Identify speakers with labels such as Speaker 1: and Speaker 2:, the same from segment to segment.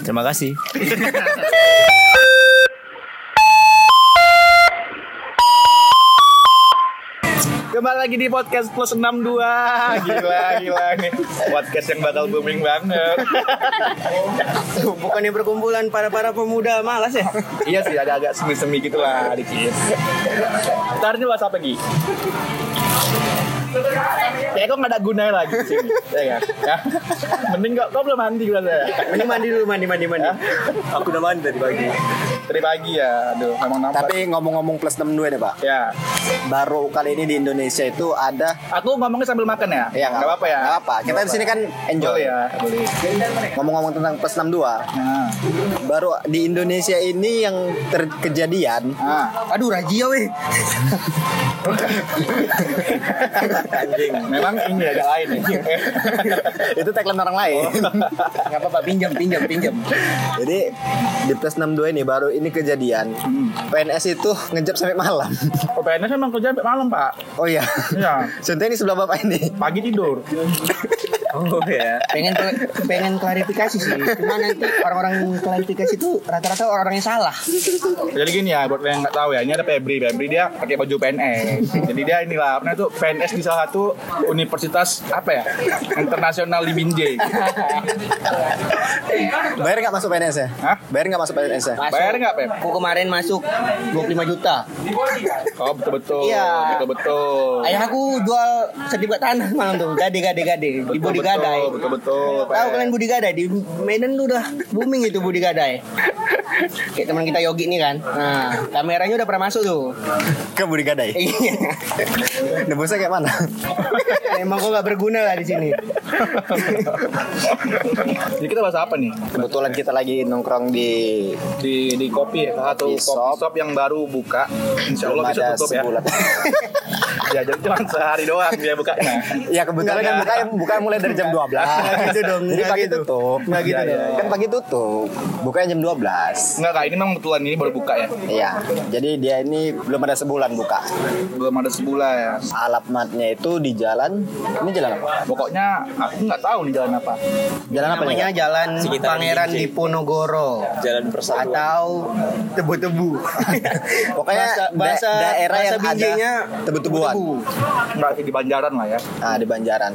Speaker 1: Terima kasih.
Speaker 2: Kembali lagi di podcast plus 62 Gila, gila nih Podcast yang bakal booming banget
Speaker 3: Bukannya perkumpulan para-para pemuda malas ya?
Speaker 2: Iya sih, ada agak semi-semi gitu lah dikit Ntar ini bahas apa Gi? Kayak kok gak ada gunanya lagi sini Ya kan? Ya. Mending kok, kok belum mandi gue saya
Speaker 3: Mending mandi dulu, mandi, mandi, mandi.
Speaker 1: Aku udah mandi tadi pagi.
Speaker 2: Tadi pagi ya, aduh memang nampak
Speaker 1: Tapi ngomong-ngomong plus 62 nih pak.
Speaker 2: Ya,
Speaker 1: Baru kali ini di Indonesia itu ada.
Speaker 2: aku ngomongnya sambil makan ya?
Speaker 1: Ya
Speaker 2: Gak apa-apa ya?
Speaker 1: Nggak apa. Kita di sini kan enjoy.
Speaker 2: Boleh ya, boleh
Speaker 1: Ngomong-ngomong tentang plus 62
Speaker 2: Nah,
Speaker 1: baru di Indonesia ini yang terkejadian
Speaker 2: nah.
Speaker 3: Aduh, rajia weh.
Speaker 1: anjing.
Speaker 2: Memang ini agak lain ya.
Speaker 1: Itu tagline orang lain.
Speaker 3: Gak apa-apa, pinjam, pinjam, pinjam.
Speaker 1: jadi di plus 62 ini baru ini kejadian. PNS itu ngejab sampai malam.
Speaker 2: Oh, PNS memang kerja sampai malam pak?
Speaker 1: Oh iya.
Speaker 2: Iya,
Speaker 1: contohnya ini sebelah bapak ini.
Speaker 2: Pagi tidur
Speaker 1: oh ya
Speaker 3: Pengen pengen klarifikasi sih. Cuma nanti orang-orang klarifikasi itu rata-rata orang-orang yang salah.
Speaker 2: Jadi gini ya, buat yang nggak tahu ya, ini ada Febri. Febri dia pakai baju PNS. Jadi dia inilah, apa itu PNS di salah satu universitas apa ya, internasional di Binjai.
Speaker 1: bayar nggak masuk PNS ya
Speaker 2: Hah?
Speaker 1: bayar nggak masuk PNS ya
Speaker 3: Masuk.
Speaker 2: Bayar nggak Pep?
Speaker 3: Aku kemarin masuk 25 juta.
Speaker 2: Oh betul betul.
Speaker 3: Iya.
Speaker 2: Betul betul.
Speaker 3: Ayah aku jual sertifikat tanah malam tuh, gade gade gade di Budi Gadai.
Speaker 2: Betul betul.
Speaker 3: Tahu kalian Budi Gadai di Medan tuh udah booming itu Budi Gadai. Kayak teman kita Yogi nih kan. Nah, kameranya udah pernah masuk tuh.
Speaker 1: ke Budi Gadai
Speaker 3: Iya.
Speaker 1: nebusnya kayak mana
Speaker 3: Emang kok gak berguna lah di sini.
Speaker 2: Jadi kita bahas apa nih?
Speaker 1: kebetulan kita lagi nongkrong di
Speaker 2: Di di kopi ya, salah satu
Speaker 1: Kopi shop.
Speaker 2: shop yang baru buka. Insya Allah bisa tutup ya.
Speaker 1: sebulan
Speaker 2: Ya jadi cuma sehari doang dia bukanya.
Speaker 1: ya kebetulan kan buka buka mulai dari jam 12
Speaker 3: gitu dong,
Speaker 1: jadi pagi
Speaker 3: gitu.
Speaker 1: tutup
Speaker 3: Nggak gitu
Speaker 1: Iya, iya.
Speaker 3: dong.
Speaker 1: kan pagi tutup bukanya jam 12
Speaker 2: Enggak kak, ini memang kebetulan ini baru buka ya.
Speaker 1: Iya, jadi dia ini belum ada sebulan buka.
Speaker 2: Belum ada sebulan ya.
Speaker 1: Alamatnya itu di jalan, ini jalan apa?
Speaker 2: Pokoknya aku nggak tahu nih jalan apa.
Speaker 1: Jalan apa
Speaker 3: Namanya
Speaker 1: nih?
Speaker 3: Jalan
Speaker 1: Sekitar
Speaker 3: Pangeran. Diponegoro
Speaker 1: Jalan Persatuan.
Speaker 3: atau tebu-tebu.
Speaker 1: Pokoknya
Speaker 3: bahasa,
Speaker 1: da- daerah
Speaker 3: bahasa
Speaker 1: yang ada tebu-tebuan.
Speaker 3: tebu-tebu.
Speaker 2: Enggak sih di Banjaran lah ya.
Speaker 1: Ah, di Banjaran.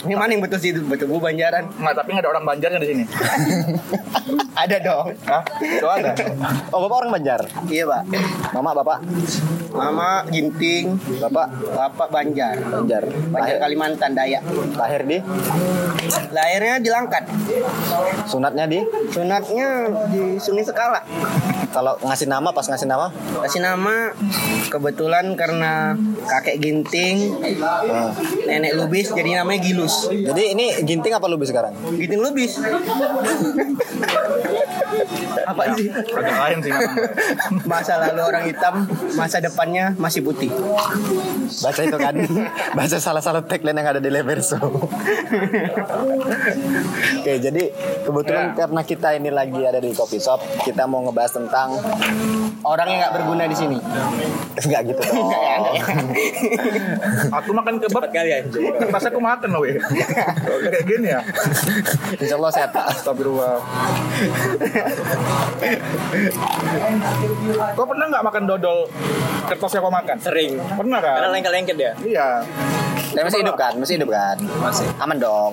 Speaker 3: Ini mana yang betul sih itu tebu Banjaran?
Speaker 2: Enggak, tapi nggak ada orang Banjarnya di sini.
Speaker 3: Ada dong.
Speaker 2: Hah? Itu ada.
Speaker 1: Oh, Bapak orang Banjar.
Speaker 3: Iya pak.
Speaker 1: Mama Bapak,
Speaker 3: Mama Ginting,
Speaker 1: Bapak
Speaker 3: Bapak Banjar.
Speaker 1: Banjar.
Speaker 3: Banjar
Speaker 1: Lahir,
Speaker 3: Kalimantan Dayak.
Speaker 1: lahir di
Speaker 3: Lahirnya di Langkat.
Speaker 1: sunatnya di
Speaker 3: Sunatnya di Sungai Sekala.
Speaker 1: kalau ngasih nama pas ngasih nama
Speaker 3: Kasih nama kebetulan karena kakek Ginting,
Speaker 1: Ah.
Speaker 3: nenek Lubis jadi namanya Gilus.
Speaker 1: Jadi ini ginting apa lebih sekarang
Speaker 3: Ginting Lubis. Apa sih?
Speaker 2: Agak lain sih.
Speaker 3: Masa lalu orang hitam, masa depannya masih putih.
Speaker 1: baca itu kan baca salah-salah tagline yang ada di Leverso oke jadi kebetulan
Speaker 2: Ya.
Speaker 1: karena kita ini lagi ada di coffee shop kita mau ngebahas tentang
Speaker 3: Orang yang nggak berguna di sini.
Speaker 1: Enggak gitu dong.
Speaker 2: Aku makan kebab kali aja. Pas aku makan loh, Kayak gini ya.
Speaker 1: Insya Allah sehat Pak.
Speaker 2: Astagfirullah. Kau pernah nggak makan dodol kertas yang kau makan?
Speaker 4: Sering.
Speaker 2: Pernah kan?
Speaker 4: Karena lengket-lengket ya.
Speaker 2: Iya.
Speaker 1: Tapi masih hidup kan? Masih hidup kan? Masih. Aman dong.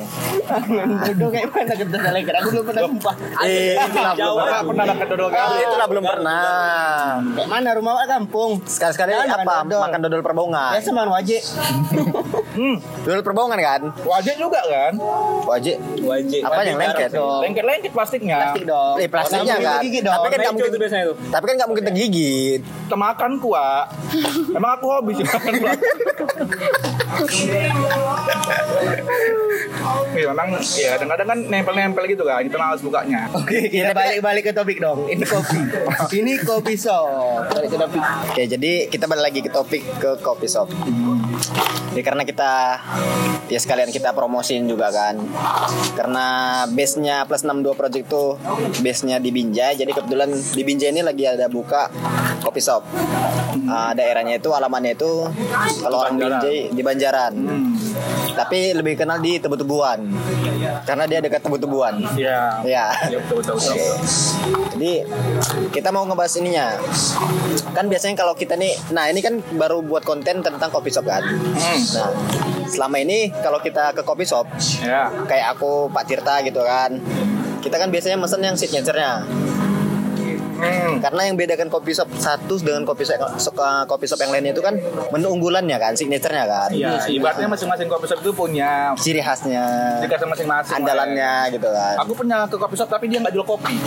Speaker 3: Duduk kayak mana kita lagi Aku belum pernah sumpah.
Speaker 1: Eh, itulah belum pernah.
Speaker 2: pernah makan dodol kan?
Speaker 1: Itulah belum pernah.
Speaker 3: Kayak mana rumah Wak kampung?
Speaker 1: Sekali-sekali apa?
Speaker 3: makan dodol.
Speaker 1: Makan dodol perbaungan.
Speaker 3: Ya sama wajib.
Speaker 2: Hmm.
Speaker 1: Dodol perbaungan kan?
Speaker 2: Wajib juga kan?
Speaker 1: Wajib.
Speaker 4: Wajib.
Speaker 1: Apa yang lengket?
Speaker 2: Lengket-lengket plastiknya.
Speaker 3: Plastik dong.
Speaker 1: Eh plastiknya kan. Tapi kan nggak mungkin.
Speaker 4: biasanya tuh.
Speaker 1: Tapi kan nggak mungkin tergigit.
Speaker 2: Temakan kuat. Emang aku hobi sih makan plastik. Iya, memang ya kadang-kadang kan nempel-nempel gitu kan. Kita males bukanya.
Speaker 3: Oke, kita balik-balik ke topik dong. Ini kopi. Ini kopi shop. Balik ke topik.
Speaker 1: Oke, jadi kita balik lagi ke topik ke coffee shop. Ya karena kita ya sekalian kita promosiin juga kan. Karena base-nya plus 62 project tuh base-nya di Binjai. Jadi kebetulan di Binjai ini lagi ada buka coffee shop. Ah, daerahnya itu alamannya itu kalau orang. Binjai di Banjaran. Tapi lebih kenal di tebu-tebuan karena dia dekat tebu-tebuan
Speaker 2: Iya.
Speaker 1: ya
Speaker 2: Iya betul.
Speaker 1: jadi kita mau ngebahas ininya kan biasanya kalau kita nih nah ini kan baru buat konten tentang kopi shop kan
Speaker 2: Hmm.
Speaker 1: nah selama ini kalau kita ke kopi shop
Speaker 2: Ya.
Speaker 1: kayak aku Pak Tirta gitu kan kita kan biasanya mesen yang signature-nya
Speaker 2: Hmm.
Speaker 1: karena yang bedakan kopi shop satu dengan kopi shop kopi shop yang lainnya itu kan menu unggulannya kan signature-nya kan
Speaker 2: Iya, ibaratnya masing-masing kopi shop itu punya
Speaker 1: ciri khasnya
Speaker 2: dikasih masing-masing.
Speaker 1: andalannya gitu kan
Speaker 2: Aku pernah ke kopi shop tapi dia nggak jual kopi.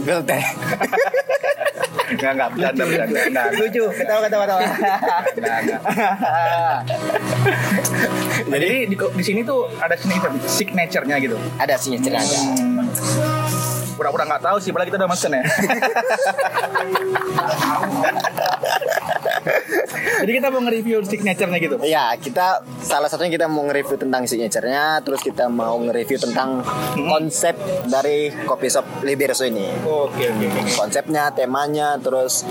Speaker 1: Gel teh
Speaker 2: Nggak nggak bercanda bercanda. Nggak, nggak.
Speaker 3: Lucu, ketawa ketawa ketawa.
Speaker 2: Nggak, nggak. Jadi di, di sini tuh ada signature, signature-nya gitu.
Speaker 1: ada signature ada
Speaker 2: Hmm. Pura-pura nggak tahu sih, padahal kita udah mesen ya. Jadi kita mau nge-review signature-nya gitu.
Speaker 1: Ya, kita salah satunya kita mau nge-review tentang signature-nya, terus kita mau nge-review tentang konsep dari kopi shop Liberso ini.
Speaker 2: Oke, oke, oke.
Speaker 1: Konsepnya, temanya, terus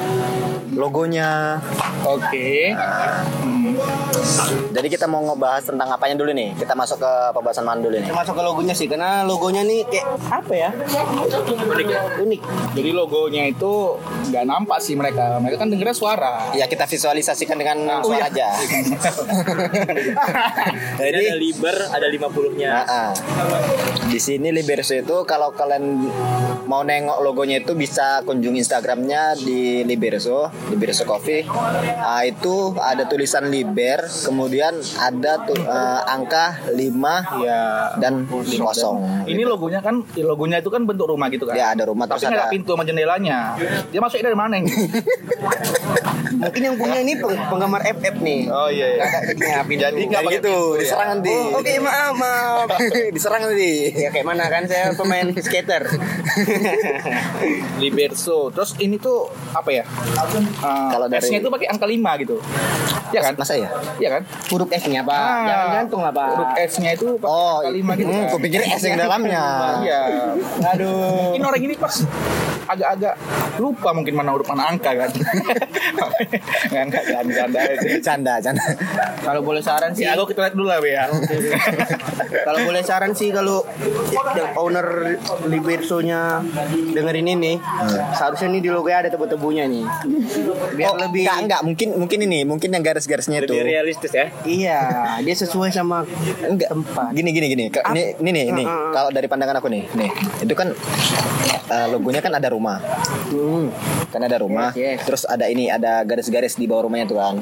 Speaker 1: logonya.
Speaker 2: Oke. Hmm.
Speaker 1: Jadi kita mau ngebahas tentang apanya dulu nih. Kita masuk ke pembahasan mana dulu nih.
Speaker 3: Kita masuk ke logonya sih, karena logonya nih kayak apa ya?
Speaker 2: Unik ya?
Speaker 3: Unik.
Speaker 2: Jadi logonya itu nggak nampak sih mereka. Mereka kan dengernya suara.
Speaker 1: Ya kita visualisasikan dengan suara aja.
Speaker 4: Jadi ada liber, ada 50-nya.
Speaker 1: Nah, ah. di sini Liberso itu kalau kalian mau nengok logonya itu bisa kunjungi Instagramnya di Liberso, Liberso Coffee. Ah, itu ada tulisan Liber, kemudian ada tu- eh, angka 5
Speaker 2: Ya.
Speaker 1: dan kosong.
Speaker 2: Ini logonya kan, logonya itu kan bentuk rumah gitu kan.
Speaker 1: Ya, ada rumah,
Speaker 2: Tapi
Speaker 1: terus
Speaker 2: ada pintu sama jendelanya. Dia masuknya dari mana?
Speaker 3: Mungkin yang punya ini peng- penggemar FF nih.
Speaker 2: Oh iya. iya.
Speaker 1: Jadi nggak
Speaker 2: pintu, ya.
Speaker 1: diserang nanti.
Speaker 3: Oh, Oke, maaf, maaf.
Speaker 1: diserang nanti.
Speaker 3: ya kayak mana kan saya pemain skater.
Speaker 2: Liberso. Terus ini tuh apa ya? Uh,
Speaker 1: Kalau dari-
Speaker 2: S-nya itu pakai angka 5 gitu. Ya kan?
Speaker 1: Masa ya?
Speaker 2: Iya kan?
Speaker 3: Huruf S-nya, Pak.
Speaker 2: Ah,
Speaker 3: Jangan gantung lah, Pak.
Speaker 2: Huruf S-nya itu pakai
Speaker 1: Oh,
Speaker 2: angka 5 gitu.
Speaker 1: hmm,
Speaker 2: kan?
Speaker 1: kupikir S yang dalamnya.
Speaker 2: Iya.
Speaker 3: Aduh.
Speaker 2: Mungkin orang ini pas agak-agak lupa mungkin mana huruf mana angka kan. Nggak nggak canda itu.
Speaker 1: Canda, canda.
Speaker 3: Kalau boleh saran sih,
Speaker 2: Ya, aku kita lihat dulu lah ya.
Speaker 3: kalau boleh saran sih kalau yang owner Liberso-nya dengerin ini, seharusnya nih di logo ada tebu-tebunya nih. Biar
Speaker 1: oh,
Speaker 3: lebih
Speaker 1: enggak, enggak, mungkin mungkin ini, mungkin yang garis-garisnya itu.
Speaker 4: Lebih realistis ya.
Speaker 3: Iya, dia sesuai sama
Speaker 1: Enggak.
Speaker 3: tempat.
Speaker 1: Gini gini gini. Ini ini nih, nih.
Speaker 3: Heeh.
Speaker 1: Kalau dari pandangan aku nih, nih. Itu kan eh, logonya kan ada rumah.
Speaker 3: Hmm.
Speaker 1: Kan ada rumah.
Speaker 3: Yes, yes.
Speaker 1: Terus ada ini, ada garis-garis di bawah rumahnya tuh kan.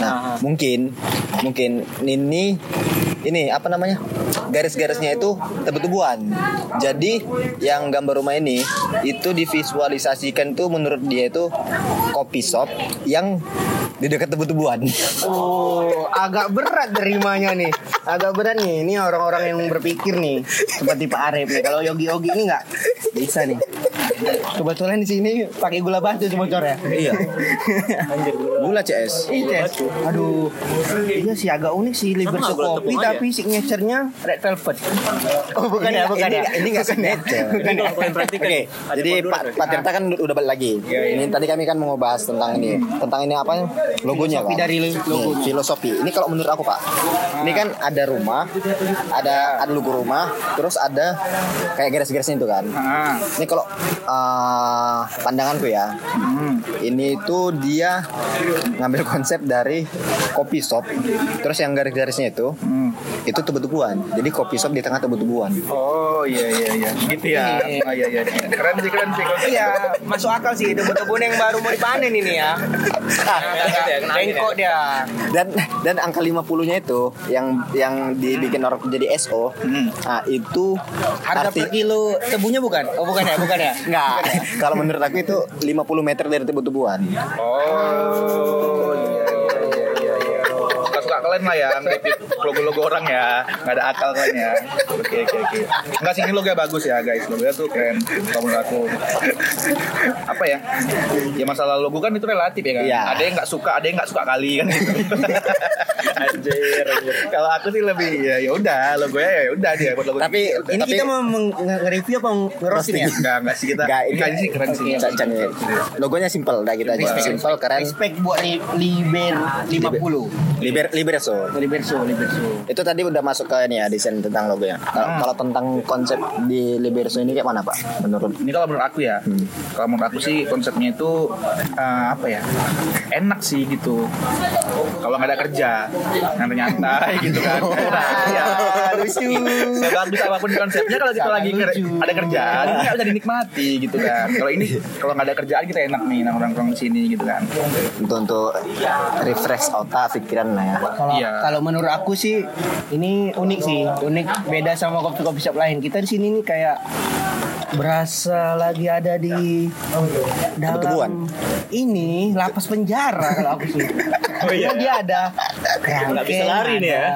Speaker 1: Nah, mungkin mungkin ini ini apa namanya? Garis-garisnya itu tebu-tebuan. Jadi yang gambar rumah ini itu divisualisasikan tuh menurut dia itu kopi shop yang di dekat tebu-tebuan.
Speaker 3: Oh, agak berat nerimanya nih. Agak berat nih. Ini orang-orang yang berpikir nih seperti Pak Arif nih. Kalau Yogi-Yogi ini nggak bisa nih. Kebetulan di sini pakai gula batu sih bocor ya.
Speaker 1: Iya. Gula CS.
Speaker 3: Iya, Ces. Aduh, iya sih agak unik sih Liberty Kopi tapi signaturenya red velvet. Oh bukan
Speaker 1: Ini
Speaker 3: ya, bukan
Speaker 1: ini
Speaker 3: ya.
Speaker 1: Ini nggak signature.
Speaker 4: Kalian perhatikan
Speaker 1: Oke, jadi Pak
Speaker 4: berarti.
Speaker 1: Pak Tirta kan udah balik lagi. Ini tadi kami kan mau bahas tentang ini, tentang ini apa? Logonya kan.
Speaker 3: dari
Speaker 1: Nih,
Speaker 3: logonya.
Speaker 1: filosofi. Ini kalau menurut aku Pak, ini kan ada rumah, ada ada logo rumah, terus ada kayak garis-garisnya itu kan.
Speaker 2: Ah.
Speaker 1: Ini kalau eh, pandanganku ya, ini tuh dia ngambil konsep dari kopi shop, terus yang garis-garisnya itu, itu tebu-tebuan. Jadi kopi shop di tengah tebu-tebuan.
Speaker 2: Oh iya iya iya. Gitu ya.
Speaker 3: Iya.
Speaker 2: Oh iya iya. Keren sih keren sih.
Speaker 3: Iya, masuk akal sih itu betul yang baru mau dipanen ini ya.
Speaker 4: gitu ya, ya.
Speaker 3: Bengkok dia.
Speaker 1: dan dan angka 50-nya itu yang yang dibikin orang jadi SO nah itu
Speaker 3: Harga
Speaker 1: arti
Speaker 3: per kilo tebunya bukan? Oh bukan ya, bukan ya.
Speaker 1: Enggak kalau menurut aku itu 50 meter dari tebu-tebuan
Speaker 2: Oh kalian lah ya ngeripit logo-logo orang ya. Nggak ada akal kalian ya. Oke oke oke. Enggak sih ini logonya bagus ya guys. Logonya tuh keren. Menurut aku. Apa ya? Ya masalah logo kan itu relatif ya kan.
Speaker 1: Iya.
Speaker 2: Ada yang nggak suka, ada yang nggak suka kali kan. gitu.
Speaker 4: Anjir, anjir.
Speaker 2: Kalau aku sih lebih ya ya udah logonya ya udah dia buat logo.
Speaker 1: Tapi
Speaker 2: ya.
Speaker 3: Ini
Speaker 1: Tapi-
Speaker 3: kita mau nge-review apa ngeroasting ya?
Speaker 2: Enggak, enggak sih kita.
Speaker 1: Enggak,
Speaker 2: Enggak, ini sih keren sih.
Speaker 1: Logonya simple dah kita aja. Simple keren.
Speaker 3: Respect buat Li- Liber 50.
Speaker 1: Liber Liberso.
Speaker 3: Liberso, Liberso.
Speaker 1: Itu tadi udah masuk ke ini ya desain tentang logonya. Kalau
Speaker 2: Hmm.
Speaker 1: kalau tentang konsep di Liberso ini kayak mana Pak? Menurut
Speaker 2: Ini kalau menurut aku ya,
Speaker 1: Hmm.
Speaker 2: kalau menurut aku sih konsepnya itu eh, apa ya, enak sih gitu. Kalau nggak ada kerja, nyantai-nyantai gitu kan. Ya.
Speaker 3: lucu.
Speaker 2: Sebagus apa pun konsepnya kalau kita lagi ker- ada kerjaan nggak bisa dinikmati gitu kan. Kalau ini kalau nggak ada kerjaan kita enak nih nongkrong di sini gitu kan.
Speaker 1: untuk untuk refresh otak pikiran lah ya.
Speaker 3: Kalau
Speaker 2: Iya.
Speaker 3: kalau menurut aku sih ini unik sih, unik beda sama kopi-kopi shop lain. Kita di sini nih kayak berasa lagi ada di
Speaker 1: Kebetulan.
Speaker 3: dalam ini lapas penjara kalau aku sih.
Speaker 4: Oh iya.
Speaker 3: Dia ada
Speaker 4: Nggak bisa lari nih ya.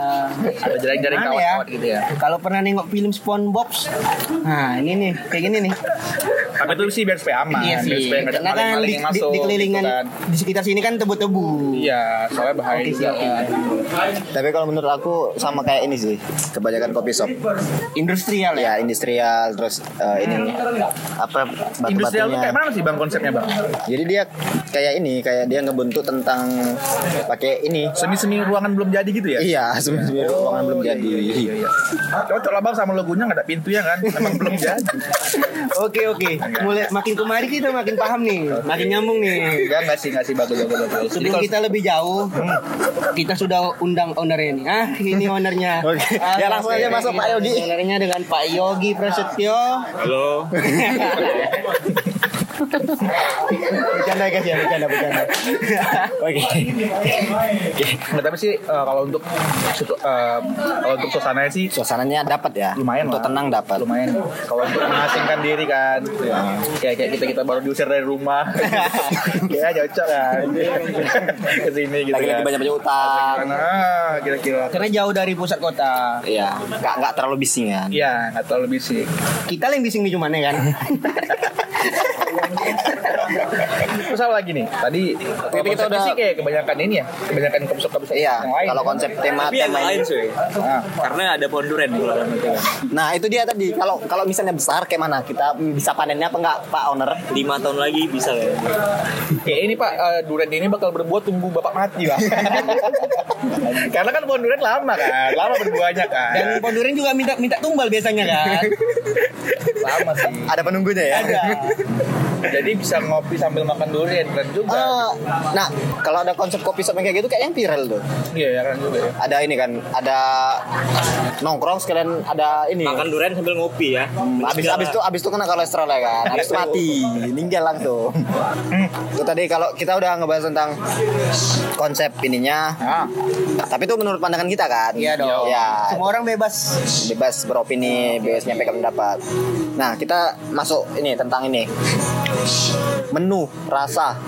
Speaker 2: Ada jaring-jaring
Speaker 3: Mana
Speaker 2: kawat-kawat gitu ya.
Speaker 3: Kalau pernah nengok film SpongeBob, nah ini nih kayak gini nih.
Speaker 2: Tapi itu sih biar supaya aman,
Speaker 3: iya
Speaker 2: biar
Speaker 3: sih.
Speaker 2: supaya nggak ada
Speaker 3: Karena kan di,
Speaker 2: yang
Speaker 3: di,
Speaker 2: masuk.
Speaker 3: di kelilingan
Speaker 2: gitu kan.
Speaker 3: di sekitar sini kan tebu-tebu.
Speaker 2: Iya, soalnya bahaya
Speaker 3: Oke,
Speaker 2: juga
Speaker 3: siap.
Speaker 2: kan.
Speaker 1: Tapi kalau menurut aku sama kayak ini sih. Kebanyakan kopi shop.
Speaker 3: Industrial ya.
Speaker 1: Ya industrial terus eh, ini apa
Speaker 2: Industrial tuh kayak
Speaker 1: batu-batunya.
Speaker 2: mana sih bang konsepnya bang?
Speaker 1: Jadi dia kayak ini kayak dia ngebentuk tentang pakai ini.
Speaker 2: Semi-semi ruangan belum jadi gitu ya?
Speaker 1: Iya, sebenarnya ruangan belum
Speaker 2: iya,
Speaker 1: jadi.
Speaker 2: Iya, iya. Cocok lah bang sama logonya nggak ada pintunya kan? Emang belum jadi.
Speaker 3: Oke oke. Mulai makin kemari kita makin paham nih, makin nyambung nih.
Speaker 2: Enggak nggak sih nggak sih bagus bagus bagus. Jadi
Speaker 3: Sebelum
Speaker 2: kalau
Speaker 3: kita lebih jauh, kita sudah undang ownernya nih. Ah, ini ownernya.
Speaker 1: Oke.
Speaker 3: Ah,
Speaker 1: Ya, langsung aja masuk, Pak Yogi.
Speaker 3: Ownernya dengan Pak Yogi Prasetyo.
Speaker 4: Halo.
Speaker 3: bercanda guys ya, bercanda bercanda.
Speaker 1: Oke.
Speaker 2: nggak tapi sih eh, kalau untuk eh, kalau untuk suasananya sih
Speaker 1: Suasananya dapat ya.
Speaker 2: lumayan
Speaker 1: Untuk
Speaker 2: lah.
Speaker 1: tenang dapat.
Speaker 2: lumayan kalau untuk mengasingkan diri kan kayak kayak kita kita baru diusir dari rumah kayak cocok kan ke sini gitu
Speaker 1: Lagi-lagi
Speaker 2: kan
Speaker 1: banyak-banyak utang.
Speaker 2: nah kira-kira
Speaker 3: Karena jauh dari pusat kota.
Speaker 1: Iya, nggak nggak terlalu bising kan.
Speaker 2: Iya, nggak terlalu bising.
Speaker 3: Kita yang bising nih cuman ya kan. Thank you.
Speaker 2: Terus apa lagi nih? Tadi
Speaker 1: Tapi kita udah-
Speaker 2: sih kayak kebanyakan ini ya, kebanyakan kopi kopi
Speaker 1: Iya,
Speaker 2: yang lain.
Speaker 1: kalau konsep tema
Speaker 4: Tapi yang
Speaker 1: tema
Speaker 4: lain cuy.
Speaker 2: Nah,
Speaker 4: Karena ada pohon durian itu kan.
Speaker 1: Nah itu dia tadi. Kalau kalau misalnya besar kayak mana? Kita bisa panennya apa enggak Pak Owner?
Speaker 4: Lima tahun lagi bisa ya.
Speaker 2: kayak ini Pak, eh, durian ini bakal berbuah tunggu bapak mati lah. Karena kan pohon durian lama kan, lama berbuahnya kan.
Speaker 3: Dan ponduren juga minta minta tumbal biasanya kan.
Speaker 2: lama sih.
Speaker 1: Ada penunggunya ya?
Speaker 3: Ada.
Speaker 2: Jadi bisa ngopi sambil makan durian keren juga.
Speaker 1: Eh, nah, kalau ada konsep kopi shop yang kayak gitu kayak yang viral tuh.
Speaker 2: Iya, ya keren juga ya.
Speaker 1: Ada ini kan, ada nongkrong sekalian ada ini.
Speaker 4: Makan durian sambil ngopi ya.
Speaker 1: Abis abis itu abis itu kena kolesterol ya kan, abis itu mati, meninggal langsung. itu tadi kalau kita udah ngebahas tentang konsep ininya,
Speaker 2: Nah,
Speaker 1: tapi itu menurut pandangan kita kan.
Speaker 3: Iya dong.
Speaker 1: Ya,
Speaker 3: Semua orang bebas.
Speaker 1: bebas beropini, bebas nyampaikan pendapat. Nah, kita masuk ini tentang ini. Menu, rasa.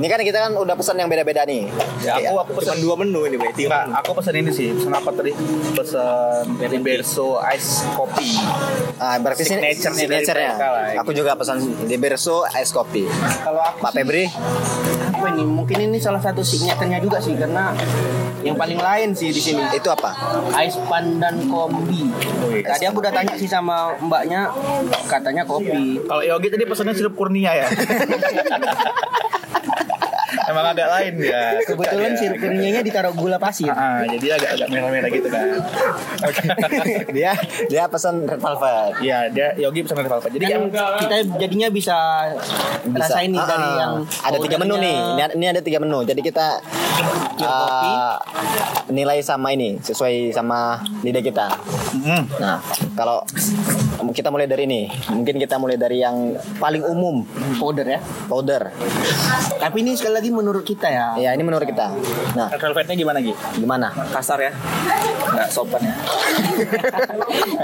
Speaker 1: Ini kan kita kan udah pesan yang beda-beda nih.
Speaker 2: ya aku aku pesan
Speaker 4: dua menu ini, Bay. Tiga
Speaker 2: aku pesan ini sih. Pesan apa tadi? Pesan Liberso Ice Coffee.
Speaker 1: Ah, berarti sini
Speaker 2: Signature-nya lah,
Speaker 1: Aku juga pesan Liberso ice coffee.
Speaker 3: Kalau aku
Speaker 1: Pak Febri,
Speaker 3: apa ini? Mungkin ini salah satu signaturnya juga sih karena yang paling lain sih di sini.
Speaker 1: itu apa?
Speaker 3: Ice pandan kombi. Tadi aku udah tanya sih sama mbaknya, katanya kopi.
Speaker 2: Kalau Yogi tadi pesannya sirup kurnia ya. Emang agak lain ya.
Speaker 3: Kebetulan
Speaker 2: dia.
Speaker 3: sirup kurnianya ditaruh gula pasir.
Speaker 2: Ah, jadi agak-agak merah-merah gitu kan. Oke.
Speaker 1: dia dia pesan red velvet.
Speaker 2: Iya, dia Yogi pesan dari Velvet. Jadi
Speaker 3: Kan
Speaker 2: kayak
Speaker 3: kita jadinya bisa,
Speaker 1: Bisa.
Speaker 3: rasain nih
Speaker 1: Ah,
Speaker 3: dari
Speaker 1: ah.
Speaker 3: yang
Speaker 1: ada tiga menu nih. Ini, ini ada tiga menu. Jadi kita
Speaker 3: kopi.
Speaker 1: ah, nilai sama ini sesuai sama lidah kita.
Speaker 2: Hmm.
Speaker 1: Nah, kalau kita mulai dari ini, mungkin kita mulai dari yang paling umum,
Speaker 3: powder ya.
Speaker 1: powder.
Speaker 3: Tapi ini sekali lagi menurut kita ya.
Speaker 1: Ya, ini menurut kita. Nah,
Speaker 2: Red Velvetnya gimana Gi?
Speaker 1: gimana?
Speaker 4: Kasar ya.
Speaker 2: Enggak sopan ya.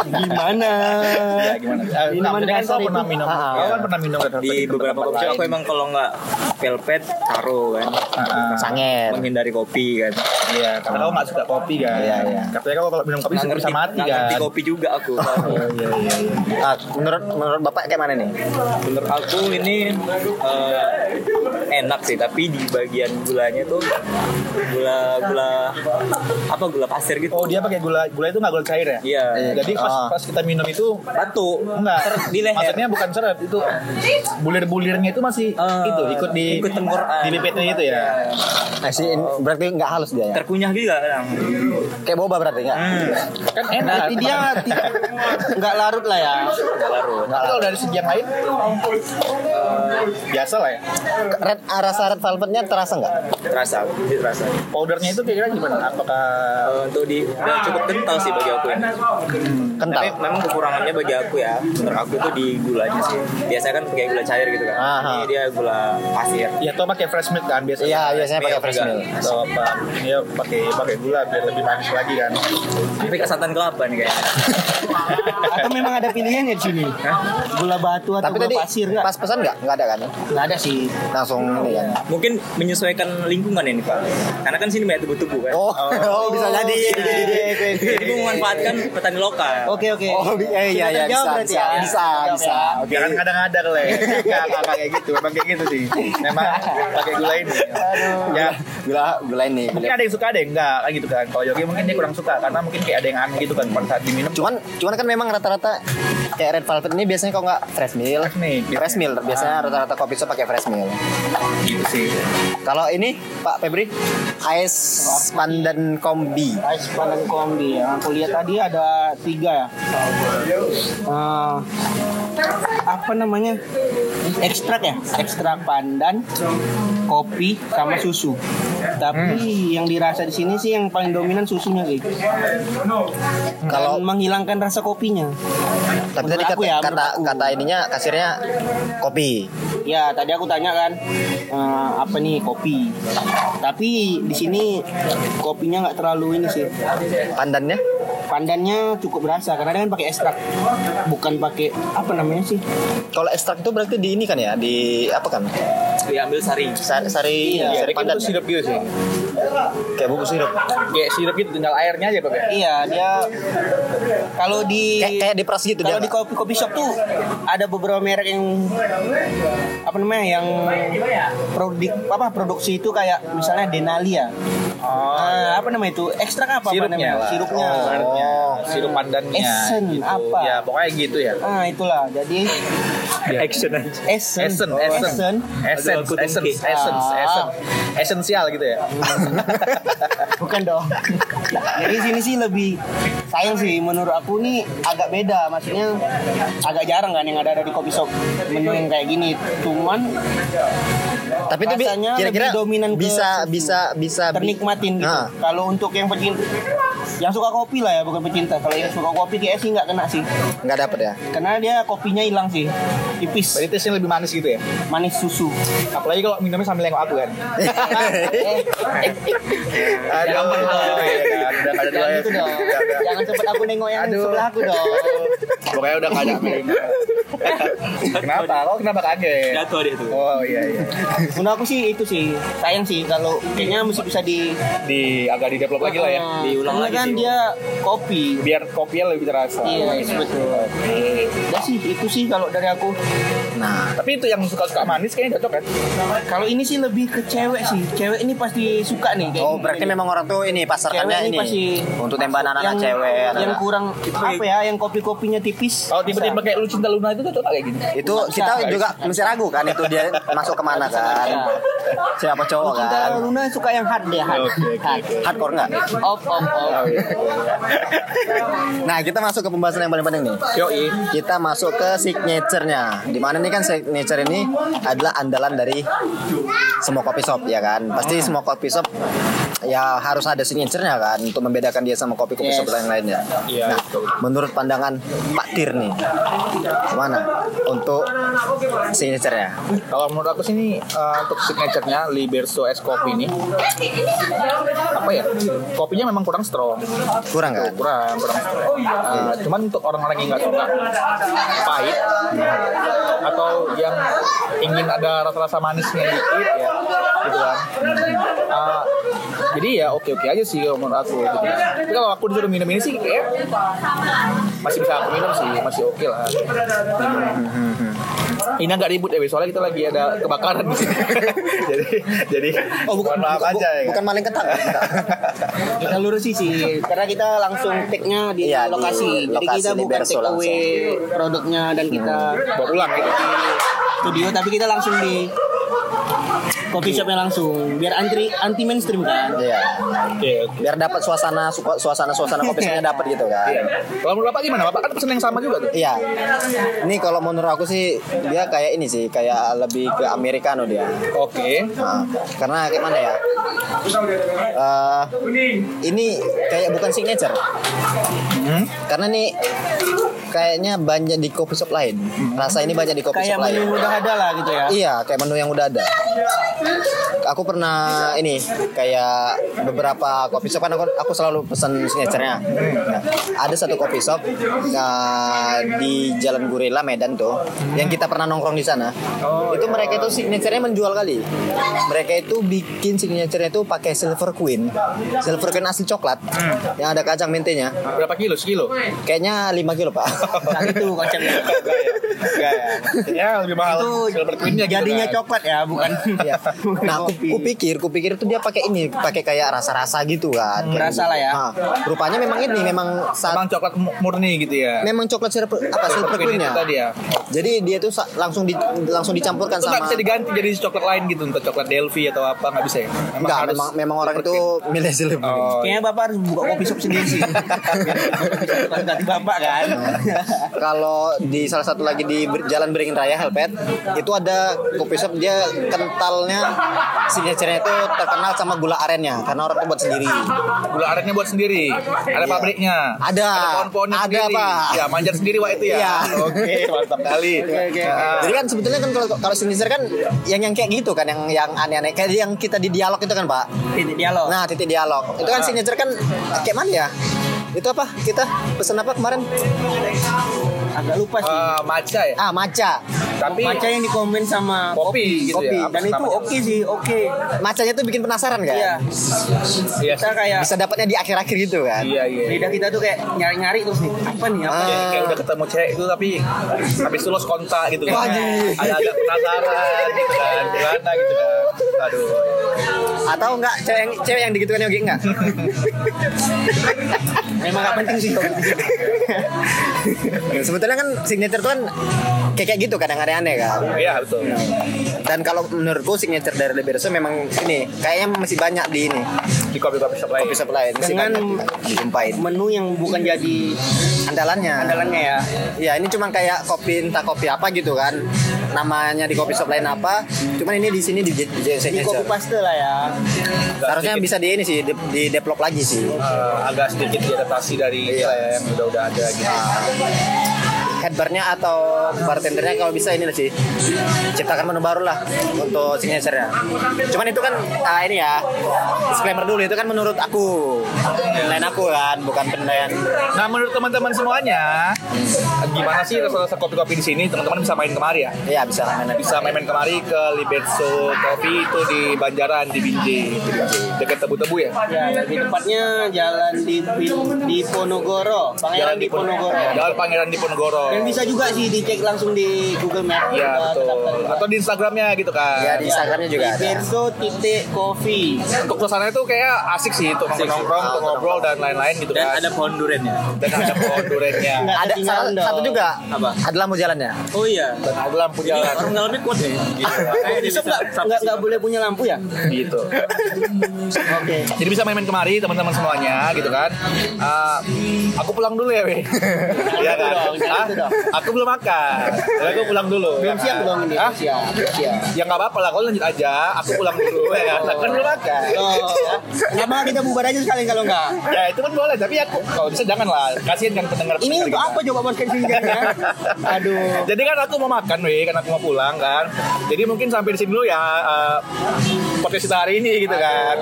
Speaker 3: Gimana?
Speaker 2: Ya gimana?
Speaker 3: Minuman
Speaker 2: kan
Speaker 3: kasar
Speaker 2: kau pernah minum.
Speaker 1: Ah.
Speaker 2: Kau kan pernah minum
Speaker 4: Di beberapa kopi aku emang kalau nggak velvet taro kan.
Speaker 2: Ah, ah.
Speaker 1: Sanger.
Speaker 4: Menghindari kopi kan.
Speaker 2: Iya, karena kau nggak suka kopi kan.
Speaker 1: Iya, iya.
Speaker 2: Katanya kau kalau minum kopi
Speaker 4: Nggak
Speaker 2: bisa mati
Speaker 4: nggak
Speaker 2: kan.
Speaker 4: kopi juga aku.
Speaker 2: Iya iya iya. Iya.
Speaker 1: Ah, menurut menurut bapak kayak mana nih
Speaker 4: Menurut aku ini eh, enak sih, tapi di bagian gulanya tuh gula gula apa gula pasir gitu.
Speaker 2: Oh dia pakai gula gula itu nggak gula cair ya?
Speaker 4: Iya.
Speaker 2: Jadi pas
Speaker 1: Ah.
Speaker 2: pas kita minum itu
Speaker 4: Batu.
Speaker 2: enggak
Speaker 4: di leher.
Speaker 2: Maksudnya bukan seret itu bulir-bulirnya itu masih
Speaker 4: Ah,
Speaker 2: itu ikut di
Speaker 4: ikut tenggorokan.
Speaker 2: di pipitnya itu ya.
Speaker 1: nah, si, berarti nggak halus dia ya
Speaker 4: Terkunyah juga kadang.
Speaker 1: kayak boba berarti nggak
Speaker 4: Hmm.
Speaker 2: Kan enak.
Speaker 3: Berarti dia tidak nggak larut lah ya.
Speaker 4: Nggak larut.
Speaker 2: Tapi kalau dari segi yang lain eh, biasa lah ya.
Speaker 1: red ah, rasa red velvetnya terasa nggak
Speaker 4: Terasa, terasa.
Speaker 2: Powdernya itu kira-kira gimana? Apakah
Speaker 4: Eh, untuk di udah cukup kental sih bagi aku ya.
Speaker 1: kental
Speaker 4: Tapi memang kekurangannya bagi aku ya, menurut aku itu di gulanya sih. Biasanya kan pakai gula cair gitu kan.
Speaker 1: Aha.
Speaker 4: Ini dia gula pasir.
Speaker 2: ya atau pakai fresh milk kan biasanya?
Speaker 1: iya biasanya pakai fresh milk
Speaker 2: Atau apa? Ini ya pakai pakai gula biar lebih manis lagi kan.
Speaker 4: Tapi kesatan kelapa nih kayaknya.
Speaker 3: Atau memang ada pilihannya di sini. Gula batu atau
Speaker 1: tapi
Speaker 3: gula
Speaker 1: tadi
Speaker 3: pasir nggak?
Speaker 1: pas pesan nggak nggak ada kan
Speaker 3: Nggak ada sih.
Speaker 1: langsung ini kan
Speaker 4: Mungkin menyesuaikan lingkungan ini Pak. Karena kan sini banyak tubuh-tubuh kan.
Speaker 1: oh oh, bisa jadi
Speaker 4: Jadi memanfaatkan petani lokal.
Speaker 3: Oke oke.
Speaker 1: oh eh, iya iya bisa bisa
Speaker 3: ya?
Speaker 1: bisa
Speaker 3: Terjawab
Speaker 1: bisa
Speaker 3: ya?
Speaker 1: oke
Speaker 2: Jangan kadang-kadang le. Enggak enggak kayak gitu. Memang kayak gitu sih. Memang pakai gula ini. Ya,
Speaker 1: gula gula ini
Speaker 2: mungkin ada yang suka ada yang enggak kayak gitu kan. Kalau Yogi mungkin dia kurang suka karena mungkin kayak ada yang aneh gitu kan pada saat diminum.
Speaker 1: cuman cuman kan memang rata-rata kayak red velvet ini biasanya kalau nggak fresh milk
Speaker 2: Fresh milk, biasanya.
Speaker 1: fresh biasanya rata-rata kopi shop pakai fresh milk
Speaker 2: gitu sih.
Speaker 1: kalau ini Pak Febri ice pandan kombi
Speaker 3: Ice pandan kombi ya. Aku lihat tadi ada tiga ya. Eh, apa namanya? Ekstrak ya. Ekstrak pandan, kopi, sama susu. Tapi yang dirasa di sini sih yang paling dominan susunya sih.
Speaker 1: Kalau-
Speaker 3: kalau menghilangkan rasa kopinya.
Speaker 1: tapi tadi kata
Speaker 3: ya,
Speaker 1: kata, kata ininya kasirnya kopi
Speaker 3: Ya tadi aku tanya kan eh, apa nih kopi. Tapi di sini kopinya nggak terlalu ini sih.
Speaker 1: pandannya
Speaker 3: Pandannya cukup berasa karena dia kan pakai ekstrak, bukan pakai apa namanya sih?
Speaker 1: kalau ekstrak itu berarti di ini kan ya di apa kan
Speaker 4: Diambil sari.
Speaker 1: sari, sari,
Speaker 3: Iya,
Speaker 1: sari
Speaker 2: Kayak
Speaker 1: pandan
Speaker 2: itu sirup gitu sih.
Speaker 1: Kayak bubuk sirup
Speaker 2: Kayak sirup gitu tinggal airnya aja pakai.
Speaker 3: Iya dia kalau di
Speaker 1: kayak kayak diperas gitu
Speaker 3: kalau di kopi kopi shop tuh ada beberapa merek yang apa namanya yang produk apa produksi itu kayak misalnya Denalia. Nah, apa namanya itu? Ekstrak apa? apa
Speaker 2: Sirupnya
Speaker 3: namanya?
Speaker 2: lah.
Speaker 3: Sirupnya.
Speaker 1: Oh.
Speaker 2: Sirup pandannya.
Speaker 3: Esen,
Speaker 2: gitu.
Speaker 3: apa?
Speaker 2: Ya pokoknya gitu ya.
Speaker 3: Ah itulah. Jadi
Speaker 4: Action aja.
Speaker 3: esen,
Speaker 2: Essence,
Speaker 3: Oh,
Speaker 2: essence,
Speaker 3: esen.
Speaker 2: essence,
Speaker 4: Aduh, aku
Speaker 2: essence,
Speaker 4: tungki.
Speaker 2: essence,
Speaker 3: Ah.
Speaker 2: essence, esensial gitu ya.
Speaker 3: Bukan dong. Jadi sini sih lebih sayang sih menurut aku nih agak beda. Maksudnya agak jarang kan yang ada ada di kopi shop menu yang kayak gini. Cuman
Speaker 1: tapi itu kira-kira
Speaker 3: lebih dominan ke
Speaker 1: bisa
Speaker 3: susu.
Speaker 1: bisa bisa bi-
Speaker 3: ternikmatin gitu.
Speaker 1: Nah.
Speaker 3: Kalau untuk yang pecinta yang suka kopi lah ya bukan pecinta. Kalau yang suka kopi kayak sih nggak kena sih.
Speaker 1: nggak dapet ya
Speaker 3: Karena dia kopinya hilang sih. Tipis.
Speaker 2: Berarti tesnya lebih manis gitu ya.
Speaker 3: Manis susu.
Speaker 2: Apalagi kalau minumnya sambil nengok aku kan. Iya kan. Udah nggak ada dua ya.
Speaker 3: gitu. Jangan sempat aku nengok yang sebelah aku dong.
Speaker 2: Pokoknya udah ada. kenapa? Kok kenapa kaget?
Speaker 4: Jatuh dia tuh.
Speaker 2: Oh iya iya.
Speaker 3: Menurut aku sih itu sih sayang sih kalau kayaknya mesti bisa di
Speaker 2: Di agak di develop lagi lah ya.
Speaker 3: Ah,
Speaker 4: Diulang
Speaker 3: karena
Speaker 4: lagi
Speaker 3: kan dia kopi.
Speaker 2: Biar kopinya lebih terasa.
Speaker 3: Iya, betul. Ya sih itu sih kalau dari aku.
Speaker 1: nah
Speaker 2: Tapi itu yang suka-suka manis kayaknya cocok kan?
Speaker 3: Kalau ini sih lebih ke cewek sih. Cewek ini pasti suka nih.
Speaker 1: oh berarti memang orang tuh ini pasarkannya
Speaker 3: Cewek ini pasti
Speaker 1: untuk tembak anak-anak cewek
Speaker 3: yang kurang apa ya, yang kopi-kopinya tipis.
Speaker 2: Kalau tiba-tiba
Speaker 3: bisa.
Speaker 2: kayak lu cinta Luna itu kayak gini.
Speaker 1: itu kita
Speaker 3: bisa.
Speaker 1: juga mesti ragu kan itu dia masuk ke mana kan siapa cowok
Speaker 3: Cinta
Speaker 1: kan
Speaker 3: Luna suka yang hard deh, hard. Hard.
Speaker 1: hardcore nggak
Speaker 3: Off, off, off.
Speaker 1: nah kita masuk ke pembahasan yang paling penting nih
Speaker 2: Yoi.
Speaker 1: kita masuk ke signaturenya di mana ini kan signature ini adalah andalan dari semua kopi shop ya kan pasti semua kopi shop ya harus ada signaturenya kan untuk membedakan dia sama kopi-kopi
Speaker 3: Yes.
Speaker 1: shop yang lainnya
Speaker 2: Iya,
Speaker 1: nah
Speaker 2: betul.
Speaker 1: menurut pandangan Pak Tir nih gimana untuk signaturenya
Speaker 2: Kalau menurut aku sih ini eh, untuk signaturenya Liberso es kopi ini apa ya? Kopinya memang kurang strong,
Speaker 1: kurang kan
Speaker 2: kurang kurang strong. Eh, cuman untuk orang-orang yang nggak suka pahit atau yang ingin ada rasa-rasa manisnya dikit ya, gitu kan. Eh, Jadi ya oke oke aja sih menurut aku. Gitu. Tapi kalau aku disuruh minum ini sih kayak masih bisa aku minum sih, masih oke lah. Ini agak ribut ya, soalnya kita lagi ada kebakaran di sini. jadi jadi
Speaker 1: Oh bukan
Speaker 2: maaf
Speaker 1: bukan,
Speaker 2: aja ya.
Speaker 1: bukan maling ketak.
Speaker 3: Kita lurusin sih karena kita langsung take-nya di
Speaker 1: di
Speaker 3: lokasi. Jadi
Speaker 1: lokasi,
Speaker 3: kita
Speaker 1: di
Speaker 3: bukan take away produknya dan kita
Speaker 2: Bawa pulang gitu.
Speaker 3: di studio tapi kita langsung di coffee shopnya langsung biar anti anti mainstream kan.
Speaker 1: Iya.
Speaker 2: Oke oke.
Speaker 1: Biar dapat suasana suasana suasana kopi shopnya dapat gitu kan.
Speaker 2: Iya. Kalau menurut Bapak gimana? Bapak kan pesen yang sama juga tuh.
Speaker 1: Iya. Ini kalau menurut aku sih dia kayak ini sih, kayak lebih ke americano dia.
Speaker 2: Oke.
Speaker 1: Nah, karena kayak mana ya? Eh, ini kayak bukan signature. Karena nih kayaknya banyak di coffee shop lain. Rasa ini banyak di coffee
Speaker 3: Kayak
Speaker 1: shop lain.
Speaker 3: menu udah ada lah gitu ya.
Speaker 1: Iya, kayak menu yang udah ada. Aku pernah ini kayak beberapa coffee shop kan aku, aku selalu pesan signaturenya. Nah, ada satu coffee shop nah, di Jalan Gurila Medan tuh, yang kita pernah nongkrong di sana. itu mereka itu signaturenya menjual kali. Mereka itu bikin signaturenya itu pakai Silver Queen, Silver Queen asli coklat, yang ada kacang mentenya.
Speaker 2: Berapa kilo? Sekilo?
Speaker 1: Kayaknya 5 kilo pak.
Speaker 3: Nah, itu konsepnya.
Speaker 2: Enggak ya. Ya lebih mahal.
Speaker 3: itu
Speaker 2: Silver Queen-nya gitu
Speaker 3: jadinya
Speaker 2: kan.
Speaker 3: coklat ya, bukan.
Speaker 1: Iya.
Speaker 3: bukan
Speaker 1: Nah, aku, aku pikir, aku pikir itu dia pakai ini, pakai kayak rasa-rasa gitu kan. Kayak
Speaker 3: rasa lah ya.
Speaker 1: Nah, rupanya memang ini, memang saat
Speaker 2: Emang coklat mu- murni gitu ya.
Speaker 1: memang coklat sirup apa silver
Speaker 2: Silver Queen
Speaker 1: queen-nya.
Speaker 2: itu tadi ya.
Speaker 1: Jadi dia tuh langsung di, langsung dicampurkan
Speaker 2: Itu
Speaker 1: sama
Speaker 2: bisa diganti jadi coklat lain gitu untuk coklat Delphi atau apa nggak bisa ya? Emang
Speaker 1: Enggak,
Speaker 2: harus
Speaker 1: memang memang orang
Speaker 2: Silver
Speaker 1: itu milih silver.
Speaker 2: Oh,
Speaker 3: Kayaknya bapak harus buka kopi shop sendiri sih. Bukan ganti bapak kan.
Speaker 1: Kalau di salah satu lagi di Ber- Jalan Beringin Raya Helpet itu ada kopi shop dia kentalnya signature-nya itu terkenal sama gula arennya karena orang tuh buat sendiri.
Speaker 2: gula arennya buat sendiri. Ada
Speaker 1: Iya.
Speaker 2: pabriknya.
Speaker 1: Ada.
Speaker 2: pohon-pohonnya
Speaker 1: Ada,
Speaker 2: sendiri.
Speaker 1: Pak.
Speaker 2: Ya, manjat sendiri Wak itu ya.
Speaker 1: Iya.
Speaker 2: Oke, mantap kali.
Speaker 3: Oke, oke.
Speaker 2: Nah,
Speaker 1: Jadi kan sebetulnya kan kalau kalau signature kan yang yang kayak gitu kan yang yang aneh-aneh kayak yang kita di dialog itu kan Pak.
Speaker 3: Titik dialog.
Speaker 1: Nah titik dialog itu kan signature kan kayak mana ya? Itu apa? Kita pesen apa kemarin?
Speaker 3: Agak lupa sih.
Speaker 2: eh, maca ya.
Speaker 1: Ah maca.
Speaker 2: Tapi
Speaker 3: Maca yang dikomen sama
Speaker 2: kopi gitu
Speaker 3: kopi.
Speaker 2: ya.
Speaker 3: Dan itu oke sih, oke.
Speaker 1: Macanya tuh bikin penasaran kan?
Speaker 3: Iya.
Speaker 2: Iya.
Speaker 3: Kita kayak
Speaker 1: Bisa dapatnya di akhir-akhir gitu kan?
Speaker 2: Iya, iya.
Speaker 3: lidah kita tuh kayak nyari-nyari terus nih. Apa nih? Apa?
Speaker 1: Ah.
Speaker 2: Kayak, kayak udah ketemu cewek itu tapi habis itu kontak gitu kan. Ada agak penasaran gitu kan. Gimana gitu kan. Aduh.
Speaker 1: Atau enggak cewek yang cewek yang digitukan Yogi enggak?
Speaker 3: Memang gak penting sih.
Speaker 1: Sebetulnya kan signature tuh kan kayak gitu kadang aneh-aneh kan.
Speaker 2: Iya, betul.
Speaker 1: Dan kalau menurutku signature dari Liberso memang ini kayaknya masih banyak di ini
Speaker 2: Di kopi-kopi shop lain.
Speaker 1: kopi shop lain
Speaker 3: Dengan
Speaker 1: banyak dijumpain.
Speaker 3: Menu yang bukan jadi
Speaker 1: Andalannya.
Speaker 3: andalannya ya.
Speaker 1: Ya ini cuman kayak kopi entah kopi apa gitu kan. Namanya di kopi shop lain apa. Cuman ini di sini di, di, di
Speaker 3: kopi paste lah ya.
Speaker 1: Harusnya bisa di ini sih di, di develop lagi sih.
Speaker 2: Eh, agak sedikit diadaptasi dari
Speaker 1: Iya.
Speaker 2: ya, yang udah-udah ada gitu.
Speaker 1: Headbarnya atau bartendernya kalau bisa ini lah sih ciptakan menu baru lah untuk signature-nya. Cuman itu kan ah, ini ya disclaimer dulu itu kan menurut aku penilaian aku kan bukan penilaian
Speaker 2: Nah, menurut teman-teman semuanya, gimana sih rasa-rasa kopi-kopi di sini? Teman-teman bisa main kemari ya?
Speaker 1: ya bisa mainan.
Speaker 2: Bisa main-main kemari ke Libetso Coffee itu di Banjaran di Binjai, dekat tebu-tebu ya.
Speaker 3: Ya, lebih tepatnya jalan di di Ponorogo, Pangeran di Ponorogo.
Speaker 2: Jalan Pangeran di Ponorogo.
Speaker 3: Dan bisa juga sih dicek langsung di Google Map.
Speaker 2: Iya betul. Atau di Instagramnya gitu kan.
Speaker 1: Ya di Instagramnya juga ada.
Speaker 3: Berso titik coffee
Speaker 2: Untuk suasananya tuh kayak asik sih untuk nongkrong, untuk ngobrol dan lain-lain gitu
Speaker 4: Dan
Speaker 2: kan.
Speaker 4: ada pohon durennya.
Speaker 2: dan ada pohon durennya.
Speaker 1: Ada satu, juga
Speaker 4: Apa?
Speaker 1: ada lampu jalannya.
Speaker 4: Oh iya.
Speaker 2: Dan ada lampu jalan.
Speaker 4: Orang dalamnya kuat ya. Kayak dia
Speaker 3: Bisa nggak nggak boleh punya lampu ya?
Speaker 2: gitu.
Speaker 3: Oke.
Speaker 2: Jadi bisa main-main kemari teman-teman semuanya gitu kan. Ah, aku pulang dulu ya, Weh. Iya kan? Ah,
Speaker 3: dong.
Speaker 2: aku belum makan. Jadi aku pulang dulu.
Speaker 3: Belum
Speaker 2: ya
Speaker 3: siap dong ini.
Speaker 2: Hah?
Speaker 3: Siap, siap.
Speaker 2: Ya nggak apa-apa lah, kau lanjut aja. Aku pulang dulu ya kan. Aku kan belum makan.
Speaker 3: Oh, kenapa kita bubar aja sekali kalau enggak?
Speaker 2: Ya itu kan boleh, tapi aku kalau bisa jangan lah. Kasihin kan pendengar.
Speaker 3: Ini untuk apa coba podcast ini ya? Aduh.
Speaker 2: Jadi kan aku mau makan, weh, kan aku mau pulang kan. Jadi mungkin sampai di sini dulu ya eh, podcast kita hari ini gitu kan.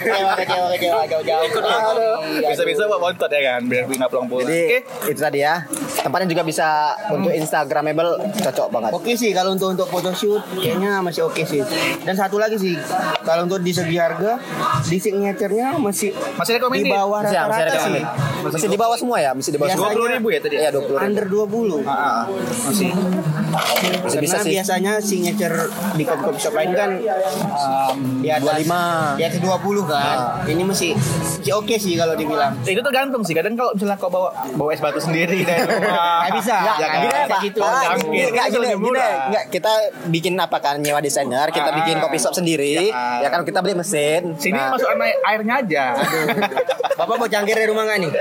Speaker 3: Kecewa, kecewa, kecewa, jauh-jauh.
Speaker 2: Bisa-bisa buat bontot ya kan, biar nggak pulang-pulang.
Speaker 1: Jadi
Speaker 2: Oke.
Speaker 1: itu tadi ya Tempatnya juga bisa untuk Instagramable cocok banget.
Speaker 3: Oke sih kalau untuk untuk photoshoot kayaknya masih oke sih. Dan satu lagi sih kalau untuk di segi harga di signaturenya masih
Speaker 2: Masih
Speaker 3: di bawah rata-rata sih.
Speaker 1: Masih di bawah semua ya, masih di bawah semua.
Speaker 2: 20 ribu ya tadi?
Speaker 1: Iya, 20 ribu.
Speaker 3: Under 20
Speaker 2: Ah, ah, masih.
Speaker 1: Masih bisa
Speaker 3: Karena
Speaker 1: sih.
Speaker 3: biasanya signature di kopi-kopi shop lain kan um, di atas
Speaker 1: 25.
Speaker 3: di atas 20 kan. Ini masih masih oke sih kalau dibilang.
Speaker 2: Itu tergantung sih. Kadang kalau misalnya kau bawa bawa es batu sendiri dari
Speaker 3: Nggak bisa.
Speaker 2: Ya, kan?
Speaker 3: gini, Pak.
Speaker 2: gitu.
Speaker 1: Gini, nggak,
Speaker 2: Itu
Speaker 1: gini,
Speaker 2: lebih
Speaker 1: gini,
Speaker 2: murah.
Speaker 1: nggak, kita bikin apa kan nyewa desainer, kita
Speaker 2: Ah.
Speaker 1: bikin kopi shop sendiri,
Speaker 2: Ya.
Speaker 1: ya kan kita beli mesin.
Speaker 2: Sini
Speaker 1: Nah,
Speaker 2: masuk air airnya aja.
Speaker 3: Bapak mau cangkir dari rumah nggak nih?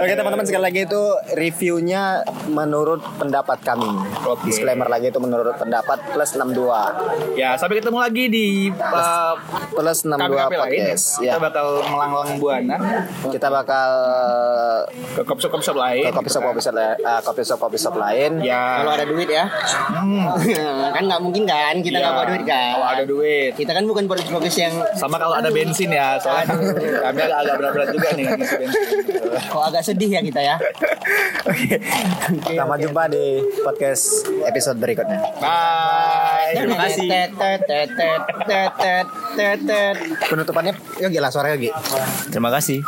Speaker 1: Oke teman-teman sekali lagi itu reviewnya menurut pendapat kami.
Speaker 2: Oke.
Speaker 1: Disclaimer lagi itu menurut pendapat plus 62
Speaker 2: Ya, sampai ketemu lagi di uh,
Speaker 1: plus 62
Speaker 2: KPKP lain.
Speaker 1: podcast. Ya,
Speaker 2: Kita bakal melanglang buana
Speaker 1: kita bakal
Speaker 2: ke coffee shop coffee lain.
Speaker 1: ke kopi shop kopi shop eh, kopi shop kopi shop lain.
Speaker 2: Ya.
Speaker 3: Kalau ada duit ya. kan nggak mungkin kan kita nggak
Speaker 2: Ya,
Speaker 3: bawa duit kan.
Speaker 2: Kalau ada duit.
Speaker 3: Kita kan bukan podcast yang
Speaker 2: Sama kalau ada bensin ya, soalnya kami agak agak berat-berat juga nih ngisi bensin.
Speaker 3: kok agak sedih ya kita ya.
Speaker 1: Sampai jumpa di podcast episode berikutnya.
Speaker 2: Bye.
Speaker 4: Terima kasih.
Speaker 1: Penutupannya Yogi lah suara Yogi.
Speaker 4: Terima kasih.